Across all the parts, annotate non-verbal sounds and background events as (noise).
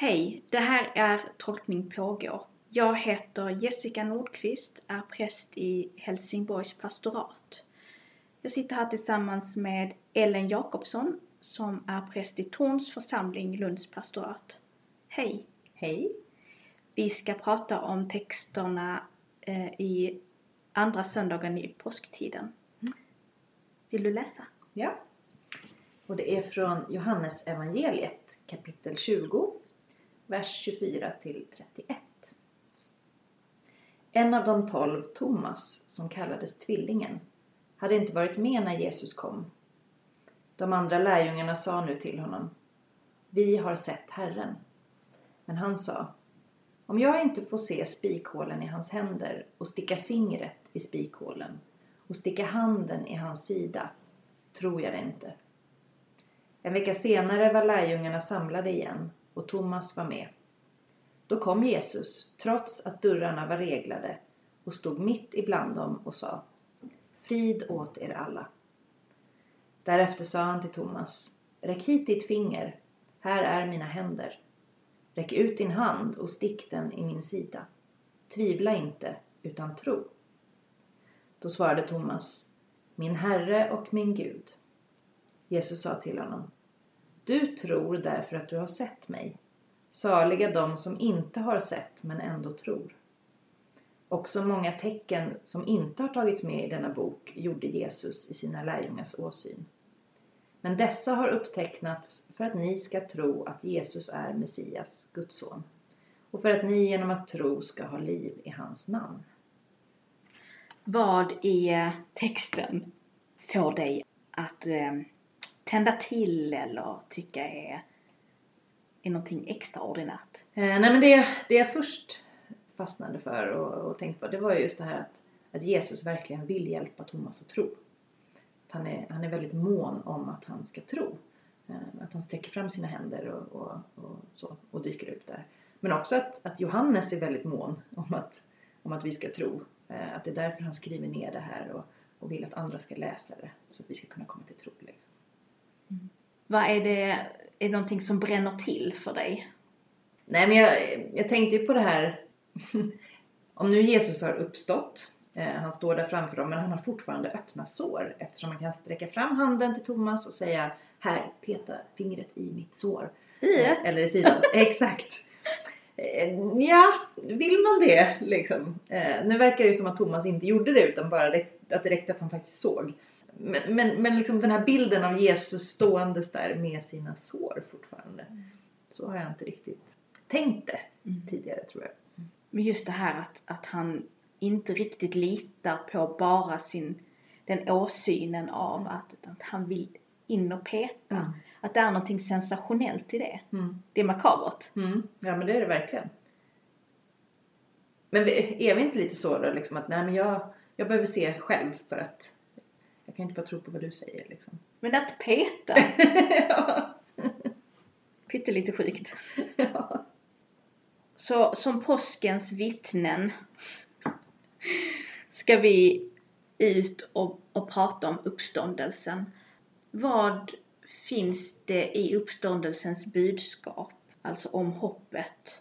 Hej, det här är Tolkning pågår. Jag heter Jessica Nordqvist, är präst i Helsingborgs pastorat. Jag sitter här tillsammans med Ellen Jakobsson som är präst i Torns församling, Lunds pastorat. Hej! Hej! Vi ska prata om texterna eh, i andra söndagen i påsktiden. Vill du läsa? Ja. Och det är från Johannes evangeliet kapitel 20, vers 24 till 31. En av de tolv, Thomas, som kallades Tvillingen, hade inte varit med när Jesus kom. De andra lärjungarna sa nu till honom, Vi har sett Herren. Men han sa, Om jag inte får se spikhålen i hans händer och sticka fingret i spikhålen och sticka handen i hans sida, tror jag det inte. En vecka senare var lärjungarna samlade igen och Thomas var med. Då kom Jesus, trots att dörrarna var reglade, och stod mitt ibland dem och sa Frid åt er alla. Därefter sa han till Thomas Räck hit ditt finger, här är mina händer. Räck ut din hand och stick den i min sida. Tvivla inte, utan tro. Då svarade Thomas Min Herre och min Gud. Jesus sa till honom du tror därför att du har sett mig. Saliga de som inte har sett men ändå tror. Också många tecken som inte har tagits med i denna bok gjorde Jesus i sina lärjungars åsyn. Men dessa har upptecknats för att ni ska tro att Jesus är Messias, Guds son, och för att ni genom att tro ska ha liv i hans namn. Vad i texten får dig att eh, tända till eller tycka är, är någonting extraordinärt? Eh, nej men det, det jag först fastnade för och, och tänkte på det var just det här att, att Jesus verkligen vill hjälpa Thomas att tro. Att han, är, han är väldigt mån om att han ska tro. Eh, att han sträcker fram sina händer och, och, och, så, och dyker upp där. Men också att, att Johannes är väldigt mån om att, om att vi ska tro. Eh, att det är därför han skriver ner det här och, och vill att andra ska läsa det. Så att vi ska kunna komma till tro. Liksom. Mm. Vad är det, är det någonting som bränner till för dig? Nej men jag, jag tänkte ju på det här (laughs) om nu Jesus har uppstått, eh, han står där framför dem men han har fortfarande öppna sår eftersom man kan sträcka fram handen till Thomas och säga här, peta fingret i mitt sår. I? Eh, eller i sidan. (laughs) Exakt. Eh, ja, vill man det liksom? Eh, nu verkar det som att Thomas inte gjorde det utan bara att det räckte att han faktiskt såg. Men, men, men liksom den här bilden av Jesus ståendes där med sina sår fortfarande. Mm. Så har jag inte riktigt tänkt det mm. tidigare tror jag. Men just det här att, att han inte riktigt litar på bara sin, den åsynen av att, att han vill in och peta. Mm. Att det är någonting sensationellt i det. Mm. Det är makabert. Mm. Ja men det är det verkligen. Men är vi inte lite så då liksom att nej men jag, jag behöver se själv för att kan inte bara tro på vad du säger liksom. Men att peta? (laughs) ja. Pyttelite sjukt. ja. Så som påskens vittnen ska vi ut och, och prata om uppståndelsen. Vad finns det i uppståndelsens budskap, alltså om hoppet,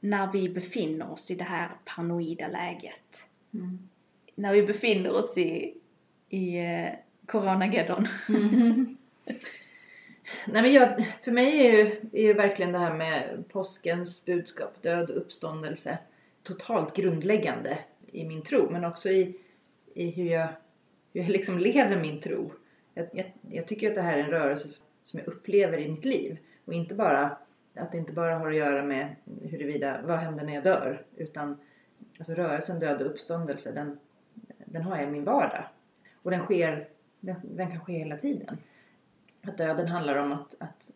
när vi befinner oss i det här paranoida läget? Mm. När vi befinner oss i, i eh, coronageddon. Mm. Nej, men jag, för mig är ju, är ju verkligen det här med påskens budskap, död och uppståndelse, totalt grundläggande i min tro, men också i, i hur, jag, hur jag liksom lever min tro. Jag, jag, jag tycker att det här är en rörelse som jag upplever i mitt liv och inte bara att det inte bara har att göra med huruvida, vad händer när jag dör, utan alltså rörelsen död och uppståndelse, den, den har jag i min vardag. Och den sker, den, den kan ske hela tiden. Att döden handlar om att, att,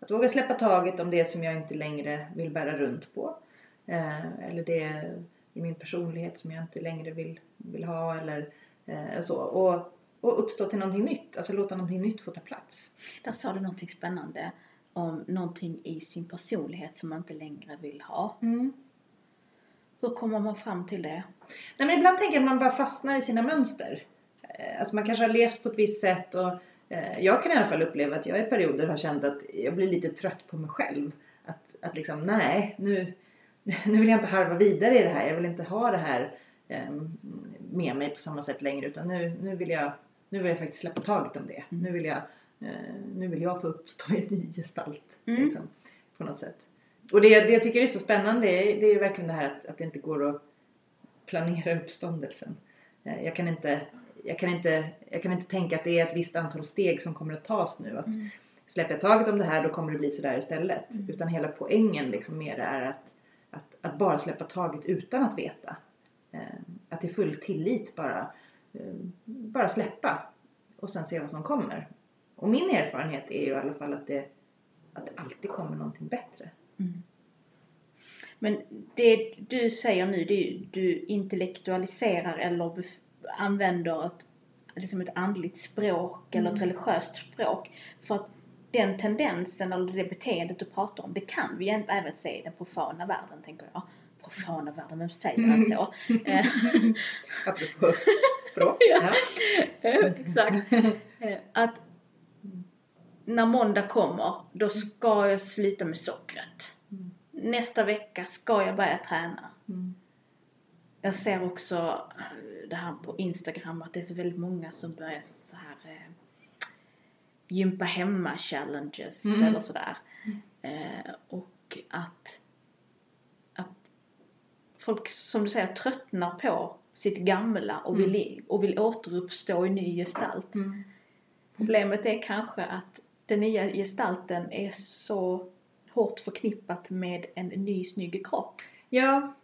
att våga släppa taget om det som jag inte längre vill bära runt på. Eh, eller det i min personlighet som jag inte längre vill, vill ha eller eh, så. Och, och uppstå till någonting nytt, alltså låta någonting nytt få ta plats. Där sa du någonting spännande om någonting i sin personlighet som man inte längre vill ha. Mm. Hur kommer man fram till det? Nej, men ibland tänker jag att man bara fastnar i sina mönster. Eh, alltså man kanske har levt på ett visst sätt och Eh, jag kan i alla fall uppleva att jag i perioder har känt att jag blir lite trött på mig själv. att, att liksom nej, nu, nu vill jag inte harva vidare i det här. Jag vill inte ha det här eh, med mig på samma sätt längre utan nu, nu, vill, jag, nu vill jag faktiskt släppa taget om det. Mm. Nu, vill jag, eh, nu vill jag få uppstå i en ny gestalt Mm. liksom, på något sätt. Och det, det jag tycker är så spännande det är, det är ju verkligen det här att, att det inte går att planera uppståndelsen. Jag kan, inte, jag, kan inte, jag kan inte tänka att det är ett visst antal steg som kommer att tas nu. Att Mm. släpper jag taget om det här då kommer det bli sådär istället. Mm. Utan hela poängen liksom mer är att, att, att bara släppa taget utan att veta. Eh, att i full tillit bara, eh, bara släppa och sen se vad som kommer. Och min erfarenhet är ju i alla fall att det, att det alltid kommer någonting bättre. Mm. Men det du säger nu, det är ju du intellektualiserar eller använder ett, liksom ett andligt språk eller ett Mm. religiöst språk. För att den tendensen eller det beteendet du pratar om, det kan vi även se i den profana världen, tänker jag. Profana världen, vem säger man så? Eh, (laughs) Apropå språk. (laughs) Ja. (laughs) Exakt. Eh, Att när måndag kommer, då ska jag sluta med sockret. Mm. Nästa vecka ska jag börja träna. Mm. Jag ser också eh, det här på Instagram att det är så väldigt många som börjar så här eh, gympa hemma challenges Mm. eller sådär. Eh, och att, att folk som du säger tröttnar på sitt gamla och vill, och vill återuppstå i ny gestalt. Mm. Problemet är kanske att den nya gestalten är så hårt förknippat med en ny snygg kropp. Ja.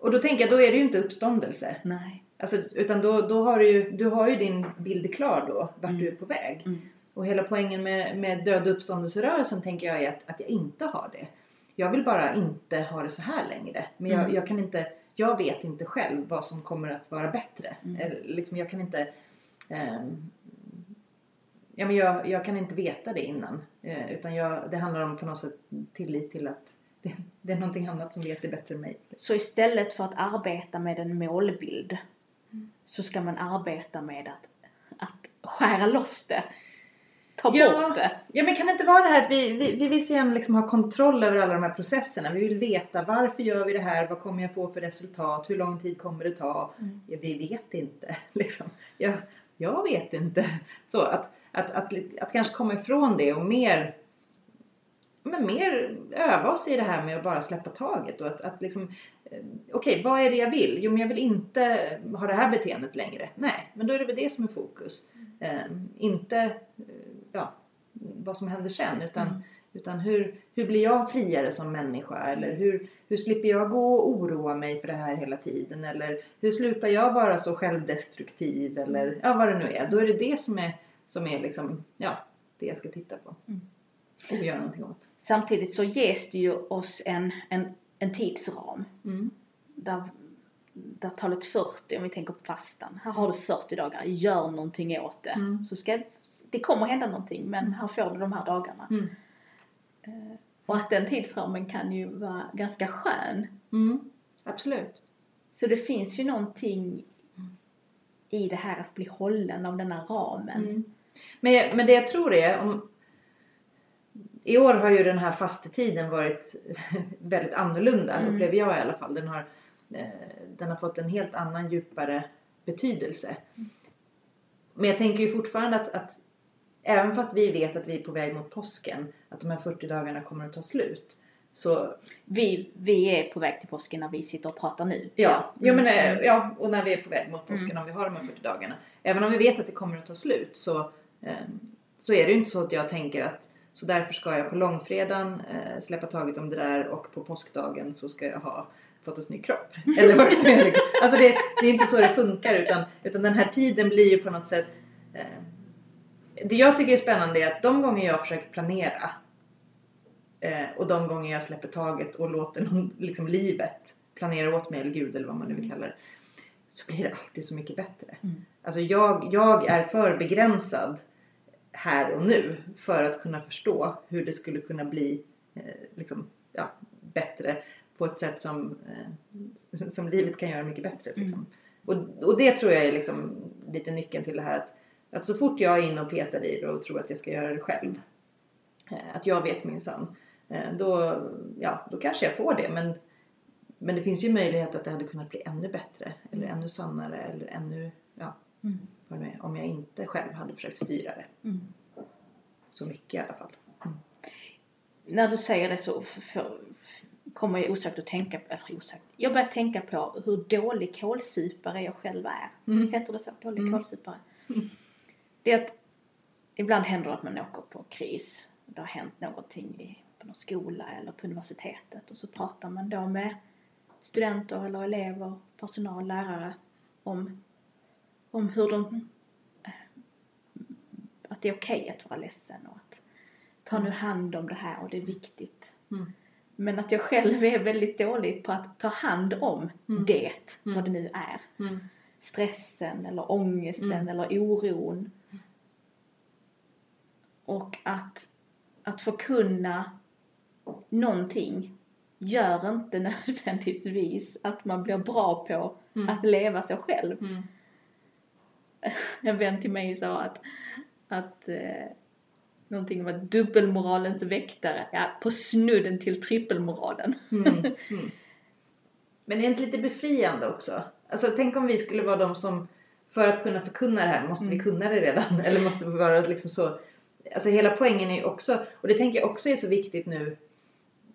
Och då tänker jag, då är det ju inte uppståndelse. Nej. Alltså, utan då, då har du ju, du har ju din bild klar då, vart Mm. du är på väg. Mm. Och hela poängen med, med död och uppståndelserörelsen tänker jag är att, att jag inte har det. Jag vill bara inte ha det så här längre. Men jag, Mm. jag kan inte, jag vet inte själv vad som kommer att vara bättre. Mm. Eller, liksom, jag kan inte ehm, Ja, men jag, jag kan inte veta det innan. Eh, utan jag, det handlar om på något sätt tillit till att det, det är någonting annat som vet det bättre än mig. Så istället för att arbeta med en målbild så ska man arbeta med att, att skära loss det. Ta Ja. bort det. Ja men kan det inte vara det här att vi, vi, vi vill så gärna liksom ha kontroll över alla de här processerna. Vi vill veta varför gör vi det här? Vad kommer jag få för resultat? Hur lång tid kommer det ta? Mm. Ja, vi vet inte. (laughs) Liksom. Jag, jag vet inte. Så att, att, att, att kanske komma ifrån det och mer men mer öva oss i det här med att bara släppa taget och att, att liksom eh, Okej, vad är det jag vill? Jo, men jag vill inte ha det här beteendet längre. Nej, men då är det väl det som är fokus. Eh, inte eh, ja, vad som händer sen utan, Mm. utan hur, hur blir jag friare som människa? Eller hur, hur slipper jag gå och oroa mig för det här hela tiden? Eller hur slutar jag vara så självdestruktiv? Eller ja, vad det nu är. Då är det det som är, som är liksom, ja, det jag ska titta på. Mm. Och göra någonting åt. Samtidigt så ges det ju oss en, en, en tidsram. Mm. Där, där talet 40, om vi tänker på fastan. Här har du 40 dagar, gör någonting åt det. Mm. Så ska, det kommer hända någonting men här får du de här dagarna. Mm. Och att den tidsramen kan ju vara ganska skön. Mm. Absolut. Så det finns ju någonting i det här att bli hållen av den här ramen. Mm. Men, jag- men det jag tror är om i år har ju den här fastetiden varit (laughs) väldigt annorlunda Mm. upplever jag i alla fall. Den har, eh, den har fått en helt annan djupare betydelse. Men jag tänker ju fortfarande att, att även fast vi vet att vi är på väg mot påsken, att de här 40 dagarna kommer att ta slut. Så Vi, vi är på väg till påsken när vi sitter och pratar nu. Ja, ja, men, Mm. ja, och när vi är på väg mot påsken om vi har de här 40 dagarna. Även om vi vet att det kommer att ta slut så, eh, så är det ju inte så att jag tänker att så därför ska jag på långfredagen eh, släppa taget om det där och på påskdagen så ska jag ha fått en snygg kropp. (laughs) Eller vad det är liksom. Alltså det, det är inte så det funkar utan, utan den här tiden blir ju på något sätt eh, Det jag tycker är spännande är att de gånger jag försöker planera eh, och de gånger jag släpper taget och låter någon, liksom livet planera åt mig eller Gud eller vad man nu vill kalla det. Så blir det alltid så mycket bättre. Mm. Alltså jag, jag är för begränsad här och nu för att kunna förstå hur det skulle kunna bli eh, liksom, ja, bättre på ett sätt som, eh, som livet kan göra mycket bättre. Liksom. Och, och det tror jag är liksom lite nyckeln till det här att, att så fort jag är inne och petar i det och tror att jag ska göra det själv. Eh, att jag vet minsann. Då, ja, då kanske jag får det. Men, men det finns ju möjlighet att det hade kunnat bli ännu bättre. Eller ännu sannare. Eller ännu, ja, Mm. Om jag inte själv hade försökt styra det. Mm. Så mycket i alla fall. När du säger det så f- för, kommer jag osökt att tänka på, eller osökt, jag börjar tänka på hur dålig kålsupare jag själv är. Mm. Heter det så? Dålig Mm. kålsupare. Det är att ibland händer det att man åker på kris. Det har hänt någonting i, på någon skola eller på universitetet och så pratar man då med studenter eller elever, personal, lärare om, om hur de eh, att det är okej att vara ledsen och att ta nu hand om det här och det är viktigt. Mm. Men att jag själv är väldigt dålig på att ta hand om Mm. det, Mm. vad det nu är. Mm. Stressen eller ångesten Mm. eller oron. Och att, att förkunna någonting gör inte (laughs) nödvändigtvis att man blir bra på Mm. att leva sig själv. (laughs) En vän till mig sa att, att eh, någonting var dubbelmoralens väktare, ja på snudden till trippelmoralen. Mm. (laughs) Mm. Men är det inte lite befriande också? Alltså tänk om vi skulle vara de som för att kunna förkunna det här måste vi Mm. kunna det redan (laughs) eller måste vi vara liksom så Alltså hela poängen är ju också och det tänker jag också är så viktigt nu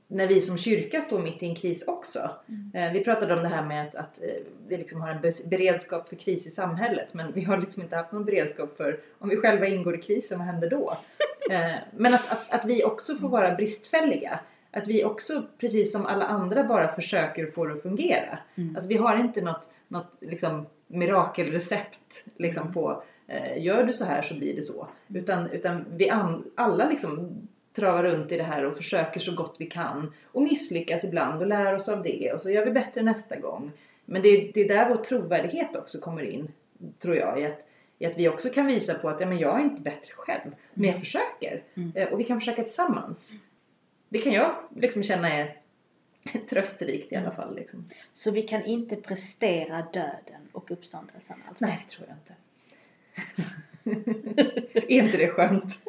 när vi som kyrka står mitt i en kris också. Mm. Eh, vi pratade om det här med att, att eh, vi liksom har en beredskap för kris i samhället men vi har liksom inte haft någon beredskap för om vi själva ingår i krisen, vad händer då? (laughs) Eh, men att, att, att vi också får vara bristfälliga. Att vi också, precis som alla andra, bara försöker få det att fungera. Mm. Alltså vi har inte något, något liksom mirakelrecept liksom på eh, gör du så här så blir det så. Utan, utan vi an, alla liksom travar runt i det här och försöker så gott vi kan och misslyckas ibland och lär oss av det och så gör vi bättre nästa gång. Men det är, det är där vår trovärdighet också kommer in, tror jag, i att, i att vi också kan visa på att ja, men jag är inte bättre själv, men jag försöker. Mm. Eh, Och vi kan försöka tillsammans. Det kan jag liksom känna är (laughs) trösterikt i alla fall. Liksom. Så vi kan inte prestera döden och uppståndelsen alltså? Nej, det tror jag inte. (laughs) är inte det skönt?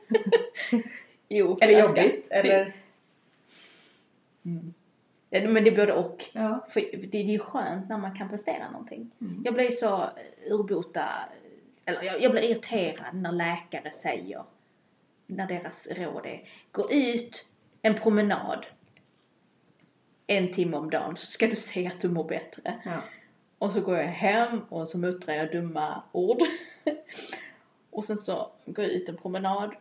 (laughs) Jo, Eller jag ska- jobbigt? Eller? Mm. Ja, men det är både och. Ja. För det är ju skönt när man kan prestera någonting. Mm. Jag blir så eh, urbota, eller jag, jag blir irriterad när läkare säger, när deras råd är, gå ut en promenad en timme om dagen så ska du se att du mår bättre. Ja. Och så går jag hem och så muttrar jag dumma ord. (laughs) och sen så går jag ut en promenad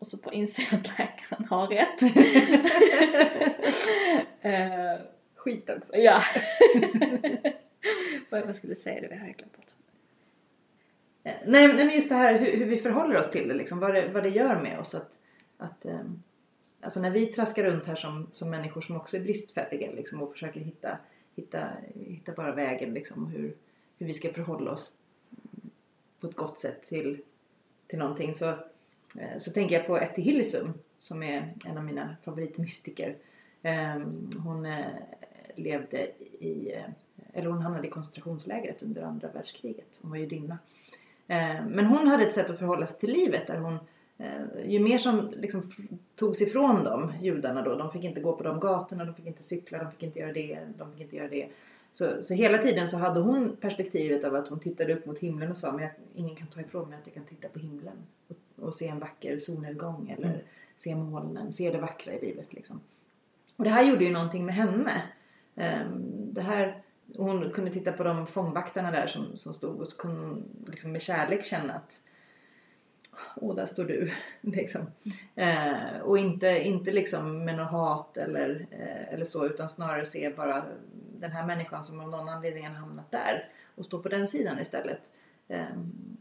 och så får inse att läkaren har rätt. (laughs) Eh, Skit också. ja. (laughs) Vad jag skulle säga, det har jag glömt bort. Eh, Nej, nej men just det här hur, hur vi förhåller oss till det, liksom, vad, det vad det gör med oss. Att, att, ehm, alltså när vi traskar runt här som, som människor som också är bristfälliga liksom, och försöker hitta, hitta, hitta bara vägen liksom, hur, hur vi ska förhålla oss på ett gott sätt till, till någonting så, Eh, så tänker jag på Etty Hillesum som är en av mina favoritmystiker. Ehm, hon eh, levde i, eh, eller hon hamnade i koncentrationslägret under andra världskriget. Hon var judinna. Eh, Men hon hade ett sätt att förhålla sig till livet där hon eh, ju mer som liksom togs ifrån dem, judarna då, de fick inte gå på de gatorna, de fick inte cykla, de fick inte göra det, de fick inte göra det. Så, så hela tiden så hade hon perspektivet av att hon tittade upp mot himlen och sa men jag, ingen kan ta ifrån mig att jag kan titta på himlen och, och se en vacker solnedgång eller Mm. se molnen, se det vackra i livet liksom. Och det här gjorde ju någonting med henne. Ehm, Det här, hon kunde titta på de fångvaktarna där som, som stod och så kunde hon liksom med kärlek känna att Åh, där står du. (laughs) liksom. Eh, och inte, inte liksom med något hat eller, eh, eller så utan snarare se bara den här människan som av någon anledning har hamnat där och stå på den sidan istället. Eh,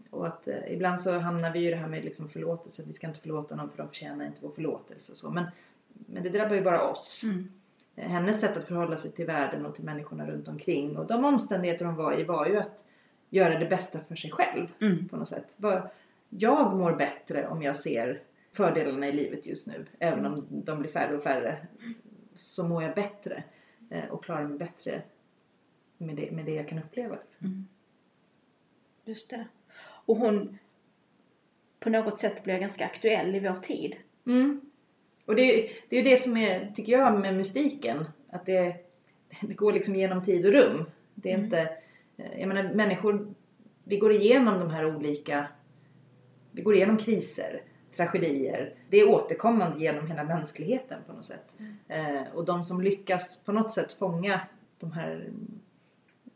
och att eh, ibland så hamnar vi ju i det här med liksom förlåtelse. Vi ska inte förlåta någon för de förtjänar inte vår förlåtelse och så. Men, men det drabbar ju bara oss. Mm. Eh, Hennes sätt att förhålla sig till världen och till människorna runt omkring och de omständigheter hon var i var ju att göra det bästa för sig själv Mm. på något sätt. Jag mår bättre om jag ser fördelarna i livet just nu. Även om de blir färre och färre. Så mår jag bättre och klarar mig bättre med det, med det jag kan uppleva. Liksom. Mm. Just det. Och hon på något sätt blir ganska aktuell i vår tid. Mm. Och det, det är ju det som är, tycker jag, med mystiken. Att det, det går liksom genom tid och rum. Det är Mm. inte, jag menar människor, vi går igenom de här olika, vi går igenom kriser, tragedier. Det är återkommande genom hela mänskligheten på något sätt. Eh, och de som lyckas på något sätt fånga de här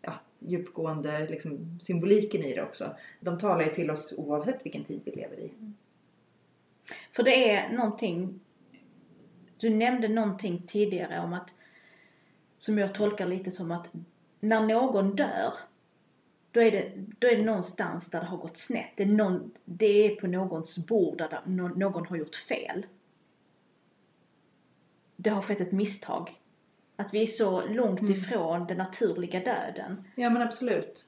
ja, djupgående liksom, symboliken i det också. De talar ju till oss oavsett vilken tid vi lever i. För det är någonting, du nämnde någonting tidigare om att, som jag tolkar lite som att när någon dör, då är det, då är det någonstans där det har gått snett. Det är, någon, det är på någons bord där någon har gjort fel. Det har skett ett misstag. Att vi är så långt Mm. ifrån den naturliga döden. Ja men absolut.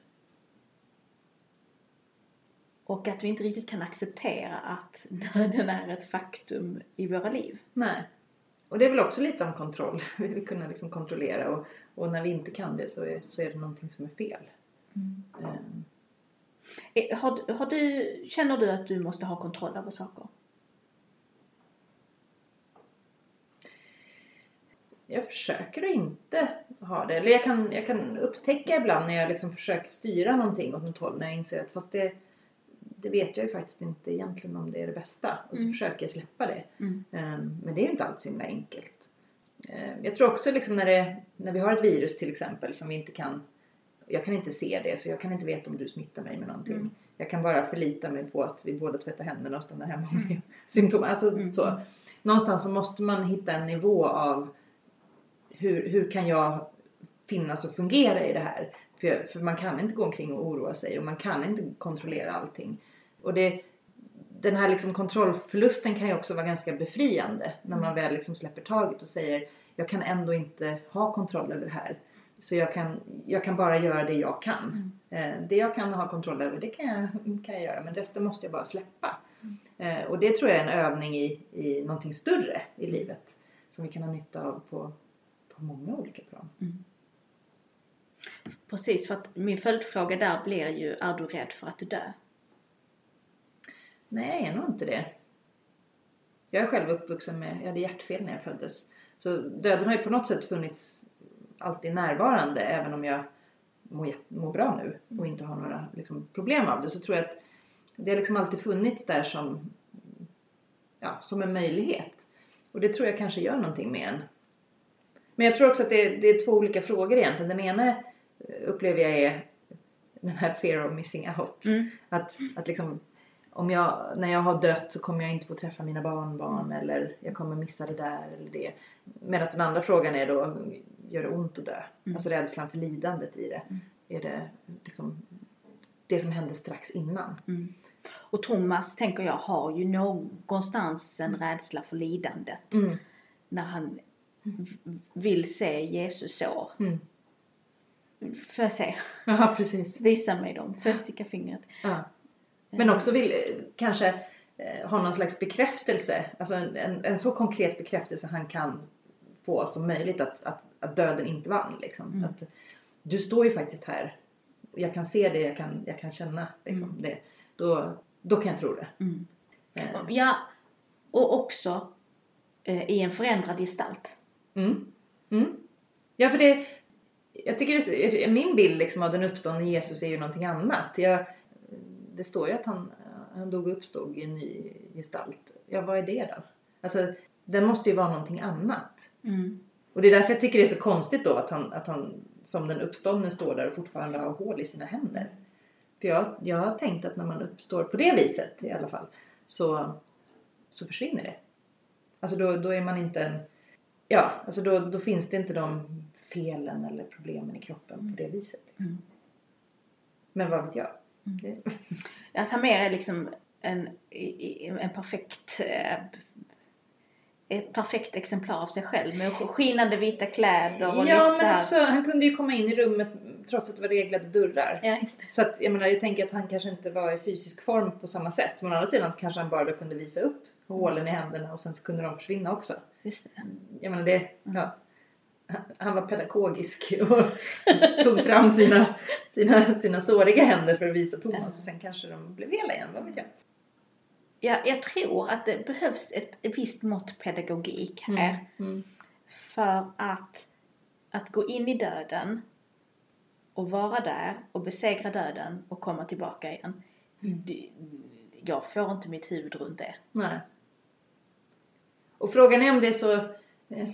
Och att vi inte riktigt kan acceptera att (laughs) döden är ett faktum i våra liv. Nej. Och det är väl också lite om kontroll. (laughs) Vi vill kunna liksom kontrollera och, och när vi inte kan det så är, så är det någonting som är fel. Eh, Har, har du, känner du att du måste ha kontroll över saker? Jag försöker att inte ha det. Eller jag kan, jag kan upptäcka ibland när jag liksom försöker styra någonting åt något håll när jag inser att fast det, det vet jag ju faktiskt inte egentligen om det är det bästa. Och så Mm. försöker jag släppa det. Mm. Ehm, Men det är ju inte alls så himla enkelt. Ehm, Jag tror också liksom när, det, när vi har ett virus till exempel som vi inte kan jag kan inte se det så jag kan inte veta om du smittar mig med någonting. Mm. Jag kan bara förlita mig på att vi båda tvättar händerna och stannar hemma med (laughs) symptom. Alltså Mm. så. Någonstans så måste man hitta en nivå av hur, hur kan jag finnas och fungera i det här? För, för man kan inte gå omkring och oroa sig och man kan inte kontrollera allting. Och det, den här liksom kontrollförlusten kan ju också vara ganska befriande när man väl liksom släpper taget och säger jag kan ändå inte ha kontroll över det här. Så jag kan, jag kan bara göra det jag kan. Eh, det jag kan ha kontroll över det kan jag, (laughs) kan jag göra men resten måste jag bara släppa. Eh, och det tror jag är en övning i, i någonting större i livet. Som vi kan ha nytta av på, på många olika plan. Precis, för att min följdfråga där blir ju, är du rädd för att dö? Nej, jag är nog inte det. Jag är själv uppvuxen med, jag hade hjärtfel när jag föddes. Så döden har ju på något sätt funnits alltid närvarande även om jag mår, mår bra nu och inte har några liksom, problem av det. Så tror jag att det har liksom alltid funnits där som, ja, som en möjlighet. Och det tror jag kanske gör någonting med en. Men jag tror också att det, det är två olika frågor egentligen. Den ena eh, upplever jag är den här fear of missing out. Mm. Att, att liksom, om jag, när jag har dött så kommer jag inte få träffa mina barnbarn eller jag kommer missa det där eller det. Medan den andra frågan är då, gör det ont att dö? Mm. Alltså rädslan för lidandet i det. Mm. Är det liksom det som hände strax innan? Mm. Och Thomas, tänker jag, har ju någonstans en rädsla för lidandet. Mm. När han v- vill se Jesus så. Mm. Får jag se? Ja, precis. Visa mig dem. Jag sticka fingret? Ja. Men också vill kanske eh, ha någon slags bekräftelse. Alltså en, en, en så konkret bekräftelse han kan få som möjligt att, att, att döden inte vann. Liksom. Mm. Att, du står ju faktiskt här. Jag kan se det, jag kan, jag kan känna liksom, Mm. det. Då, då kan jag tro det. Mm. Eh, Ja, och också eh, i en förändrad gestalt. Mm. Mm. Ja, för det... Jag tycker det, min bild liksom av den uppståndne Jesus är ju någonting annat. Jag, det står ju att han, han dog och uppstod i en ny gestalt. Ja, vad är det då? Alltså, den måste ju vara någonting annat. Mm. Och det är därför jag tycker det är så konstigt då att han, att han som den uppståndne står där och fortfarande har hål i sina händer. För jag, jag har tänkt att när man uppstår på det viset i alla fall så, så försvinner det. Alltså då, då är man inte en... Ja, alltså då, då finns det inte de felen eller problemen i kroppen på det viset. Liksom. Mm. Men vad vet jag? Mm. Att han mer är liksom en, en perfekt eh, ett perfekt exemplar av sig själv med skinande vita kläder och ja, men också han kunde ju komma in i rummet trots att det var reglade dörrar. Ja, just det. Så att, jag menar, jag tänker att han kanske inte var i fysisk form på samma sätt. Men å andra sidan kanske han bara kunde visa upp hålen i händerna och sen så kunde de försvinna också. Just det. Jag menar det, ja. Han- var pedagogisk och (laughs) tog fram sina, sina, sina såriga händer för att visa Thomas och sen kanske de blev hela igen, vad vet jag. Ja, jag tror att det behövs ett, visst mått pedagogik här. Mm. För att, att gå in i döden och vara där och besegra döden och komma tillbaka igen. Mm. Jag får inte mitt huvud runt det. Nej. Och frågan är om det är så,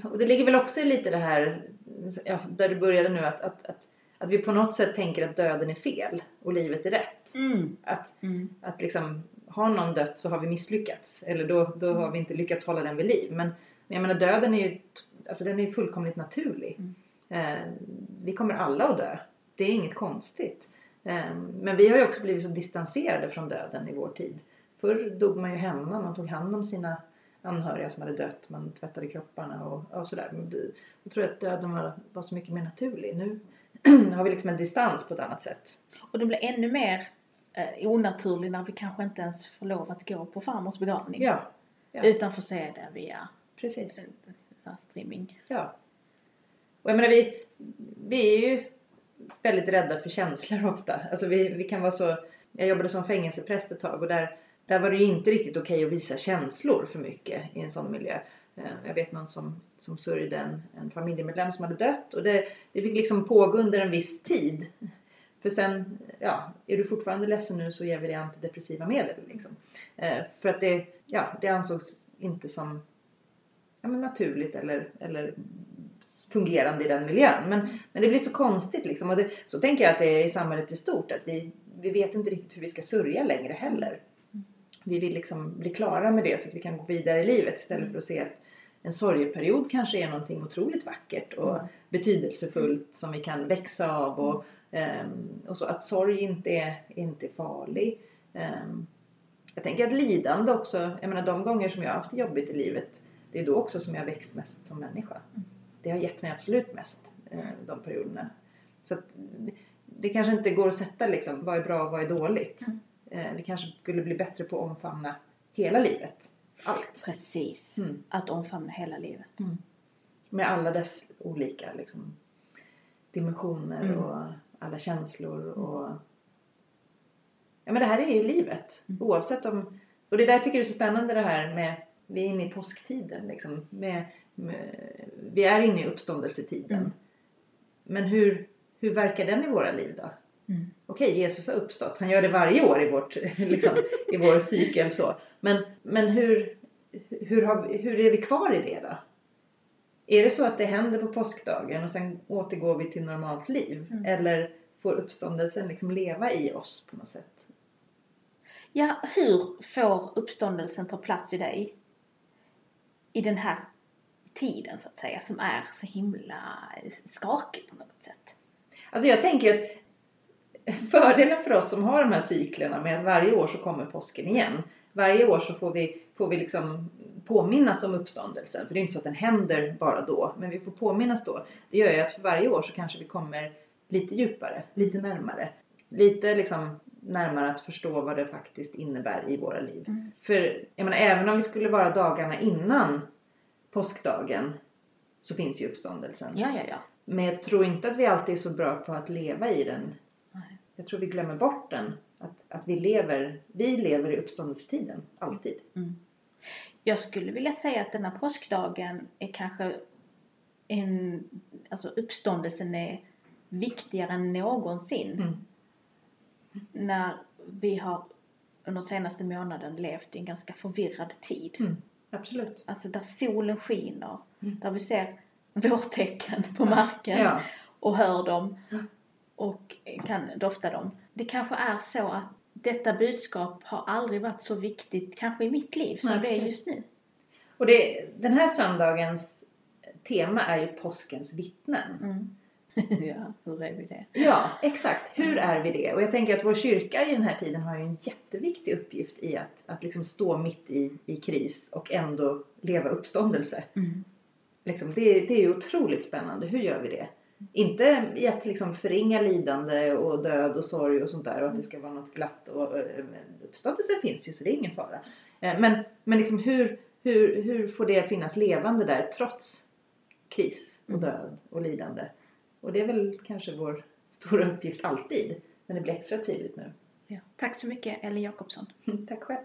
och det ligger väl också i lite det här, ja, där du började nu, att, att, att, att vi på något sätt tänker att döden är fel och livet är rätt. Mm. Att, Mm. att liksom, har någon dött så har vi misslyckats. Eller då, då har vi inte lyckats hålla den vid liv. Men, men jag menar döden är ju, alltså den är fullkomligt naturlig. Mm. Eh, vi kommer alla att dö. Det är inget konstigt. Eh, men vi har ju också blivit så distanserade från döden i vår tid. Förr dog man ju hemma, man tog hand om sina anhöriga som hade dött, man tvättade kropparna och, och sådär. Men Jag tror att döden var, var så mycket mer naturlig. Nu (clears throat) har vi liksom en distans på ett annat sätt. Och det blir ännu mer eh, onaturlig när vi kanske inte ens får lov att gå på farmors begravning. Ja, ja. Utan får se det via precis. streaming. Ja. Och jag menar vi, vi är ju väldigt rädda för känslor ofta. Alltså vi, vi kan vara så, jag jobbade som fängelsepräst ett tag och där, där var det ju inte riktigt okej att visa känslor för mycket i en sån miljö. Eh, jag vet någon som, som sörjde en, en familjemedlem som hade dött och det, det fick liksom pågå under en viss tid. För sen, ja, är du fortfarande ledsen nu så ger vi dig antidepressiva medel liksom. Eh, för att det, ja, det ansågs inte som ja, men naturligt eller, eller fungerande i den miljön. Men, men det blir så konstigt liksom. Och det, så tänker jag att det är i samhället i stort. Att vi, vi vet inte riktigt hur vi ska sörja längre heller. Vi vill liksom bli klara med det så att vi kan gå vidare i livet istället för att se att en sorgeperiod kanske är någonting otroligt vackert och betydelsefullt som vi kan växa av. Och, ehm, och så att sorg inte är, inte är farlig. Ehm, jag tänker att lidande också, jag menar de gånger som jag har haft det jobbigt i livet, det är då också som jag växt mest som människa. Det har gett mig absolut mest, eh, de perioderna. Så att det kanske inte går att sätta liksom, vad är bra och vad är dåligt. Mm. Eh, vi kanske skulle bli bättre på att omfamna hela livet. Allt. Precis. Mm. Att omfamna hela livet. Med alla dess olika liksom, dimensioner Mm. och alla känslor och... Ja men det här är ju livet. Mm. Oavsett om... Och det där tycker jag är så spännande det här med... Vi är inne i påsktiden liksom. Med, med, vi är inne i uppståndelsetiden. Mm. Men hur, hur verkar den i våra liv då? Okej, Jesus har uppstått. Han gör det varje år i, vårt, liksom, i vår (laughs) cykel. Så. Men, men hur, hur, har, hur är vi kvar i det då? Är det så att det händer på påskdagen och sen återgår vi till normalt liv? Mm. Eller får uppståndelsen liksom leva i oss på något sätt? Ja, hur får uppståndelsen ta plats i dig? I den här tiden så att säga som är så himla skakig på något sätt. Alltså jag tänker att (laughs) fördelen för oss som har de här cyklerna med att varje år så kommer påsken igen. Varje år så får vi, får vi liksom påminnas om uppståndelsen. För det är inte så att den händer bara då. Men vi får påminnas då. Det gör ju att för varje år så kanske vi kommer lite djupare, lite närmare. Lite liksom närmare att förstå vad det faktiskt innebär i våra liv. Mm. För jag menar, även om vi skulle vara dagarna innan påskdagen så finns ju uppståndelsen. Ja, ja, ja. Men jag tror inte att vi alltid är så bra på att leva i den. Jag tror vi glömmer bort den. Att, att vi lever, vi lever i uppståndelsetiden. Alltid. Mm. Jag skulle vilja säga att denna påskdagen är kanske en, alltså uppståndelsen är viktigare än någonsin. Mm. När vi har under senaste månaden levt i en ganska förvirrad tid. Mm. Absolut. Alltså där solen skiner, Mm. där vi ser vårtecken på marken Ja. och hör dem. Och kan dofta dem. Det kanske är så att detta budskap har aldrig varit så viktigt, kanske i mitt liv, som Nej, det är just nu. Och det, den här söndagens tema är ju påskens vittnen. Mm. (laughs) ja, hur är vi det? Ja, exakt. Hur är vi det? Och jag tänker att vår kyrka i den här tiden har ju en jätteviktig uppgift i att, att liksom stå mitt i, i kris och ändå leva uppståndelse. Mm. Liksom, det, det är ju otroligt spännande. Hur gör vi det? Inte i att liksom förringa lidande och död och sorg och sånt där och att det ska vara något glatt. Och, eh, uppståndelsen finns ju så det är ingen fara. Eh, Men, men liksom hur, hur, hur får det finnas levande där trots kris och Mm. död och lidande? Och det är väl kanske vår stora uppgift alltid. Men det blir extra tydligt nu. Ja. Tack så mycket Ellen Jakobsson. (laughs) Tack själv.